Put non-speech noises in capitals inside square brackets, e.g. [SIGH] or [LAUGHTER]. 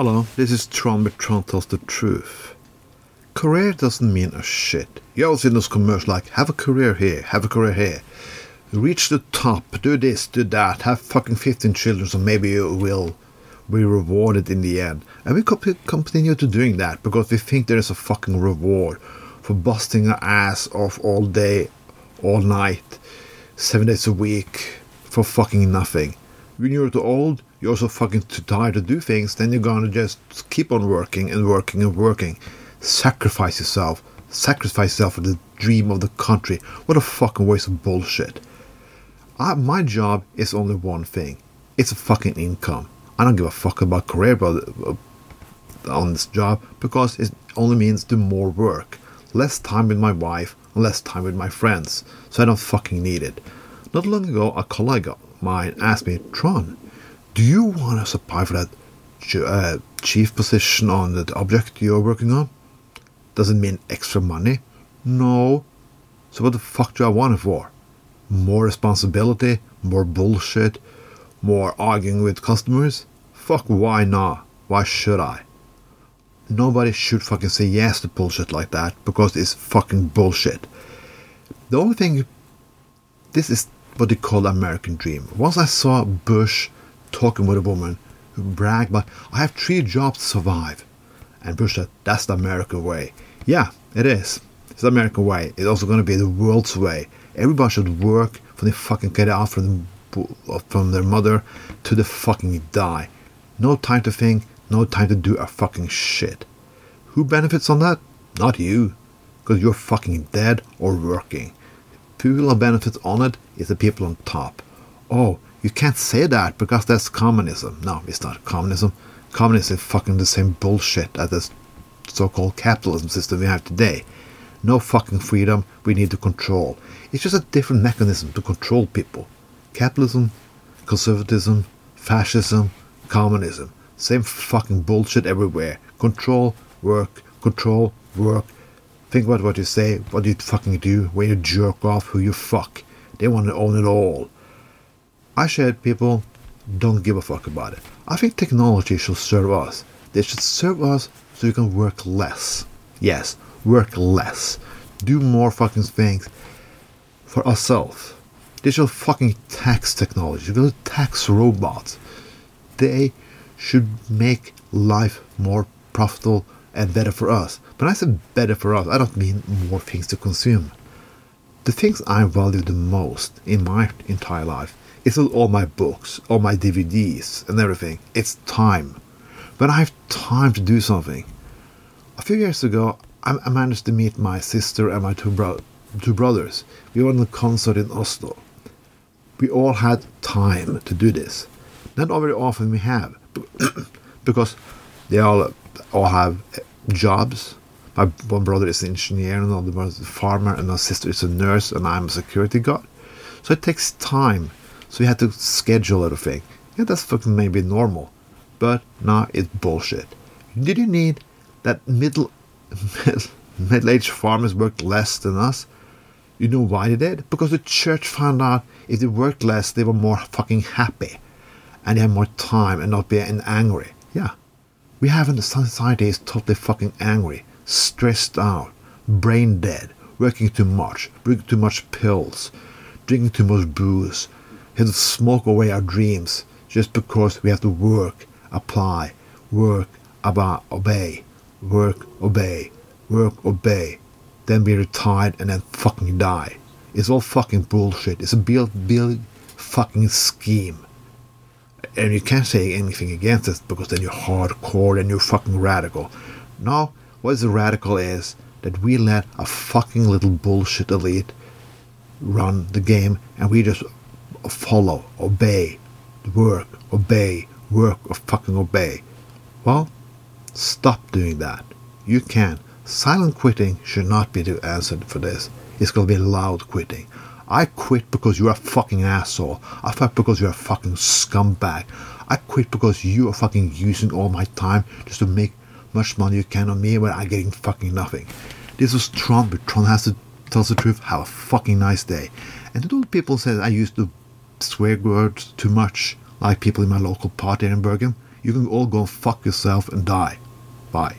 Hello, this is Tron, but Tron tells the truth. Career doesn't mean a shit. You always see those commercials like, have a career here, have a career here. Reach the top, do this, do that, have fucking 15 children, so maybe you will be rewarded in the end. And we continue to doing that because we think there is a fucking reward for busting our ass off all day, all night, seven days a week for fucking nothing. When you're too old, you're also fucking too tired to do things, then you're gonna just keep on working and working and working. Sacrifice yourself. Sacrifice yourself for the dream of the country. What a fucking waste of bullshit. I, my job is only one thing. It's a fucking income. I don't give a fuck about career but, uh, on this job because it only means do more work. Less time with my wife, less time with my friends. So I don't fucking need it. Not long ago, a colleague mine asked me, Tron, do you want to apply for that uh, chief position on the object you're working on? Does it mean extra money? No. So what the fuck do I want it for? More responsibility? More bullshit? More arguing with customers? Fuck, why not? Why should I? Nobody should fucking say yes to bullshit like that because it's fucking bullshit. The only thing, this is what they call the American dream. Once I saw Bush talking with a woman who bragged about, I have three jobs to survive. And Bush said, that's the American way. Yeah, it is. It's the American way. It's also going to be the world's way. Everybody should work from they fucking get out from, the, from their mother to the fucking die. No time to think, no time to do a fucking shit. Who benefits on that? Not you, because you're fucking dead or working. People who benefits on it is the people on top. Oh, you can't say that because that's communism. No, it's not communism. Communism is fucking the same bullshit as this so-called capitalism system we have today. No fucking freedom, we need to control. It's just a different mechanism to control people. Capitalism, conservatism, fascism, communism. Same fucking bullshit everywhere. Control, work, control, work. Think about what you say, what you fucking do, when you jerk off, who you fuck. They want to own it all. I said people don't give a fuck about it. I think technology should serve us. They should serve us so we can work less. Yes, work less. Do more fucking things for ourselves. They should fucking tax technology. They should tax robots. They should make life more profitable and better for us. When I say better for us, I don't mean more things to consume. The things I value the most in my entire life is all my books, all my DVDs, and everything. It's time. When I have time to do something. A few years ago, I managed to meet my sister and my two, bro- two brothers. We were on a concert in Oslo. We all had time to do this. Not very often we have, [COUGHS] because they all all have jobs. My one brother is an engineer, another brother is a farmer, and my sister is a nurse, and I'm a security guard. So it takes time. So you have to schedule everything. Yeah, that's fucking maybe normal, but nah, it's bullshit. Did you need that middle [LAUGHS] middle-aged farmers worked less than us? You know why they did? Because the church found out if they worked less, they were more fucking happy, and they had more time and not being angry. We have in the society is totally fucking angry, stressed out, brain dead, working too much, drinking too much pills, drinking too much booze, have to smoke away our dreams just because we have to work, apply, work, about, obey, work, obey, work, obey, then be retired and then fucking die. It's all fucking bullshit. It's a big, big fucking scheme and you can't say anything against it because then you're hardcore and you're fucking radical. No, what is radical is that we let a fucking little bullshit elite run the game and we just follow, obey, work, obey, work, or fucking obey. Well, stop doing that. You can. Silent quitting should not be the answer for this. It's going to be loud quitting. I quit because you're a fucking asshole. I quit because you're a fucking scumbag. I quit because you are fucking using all my time just to make much money you can on me when I'm getting fucking nothing. This was Tron, but Tron has to tell the truth. Have a fucking nice day. And to those people say I used to swear words too much, like people in my local party in Bergen, You can all go fuck yourself and die. Bye.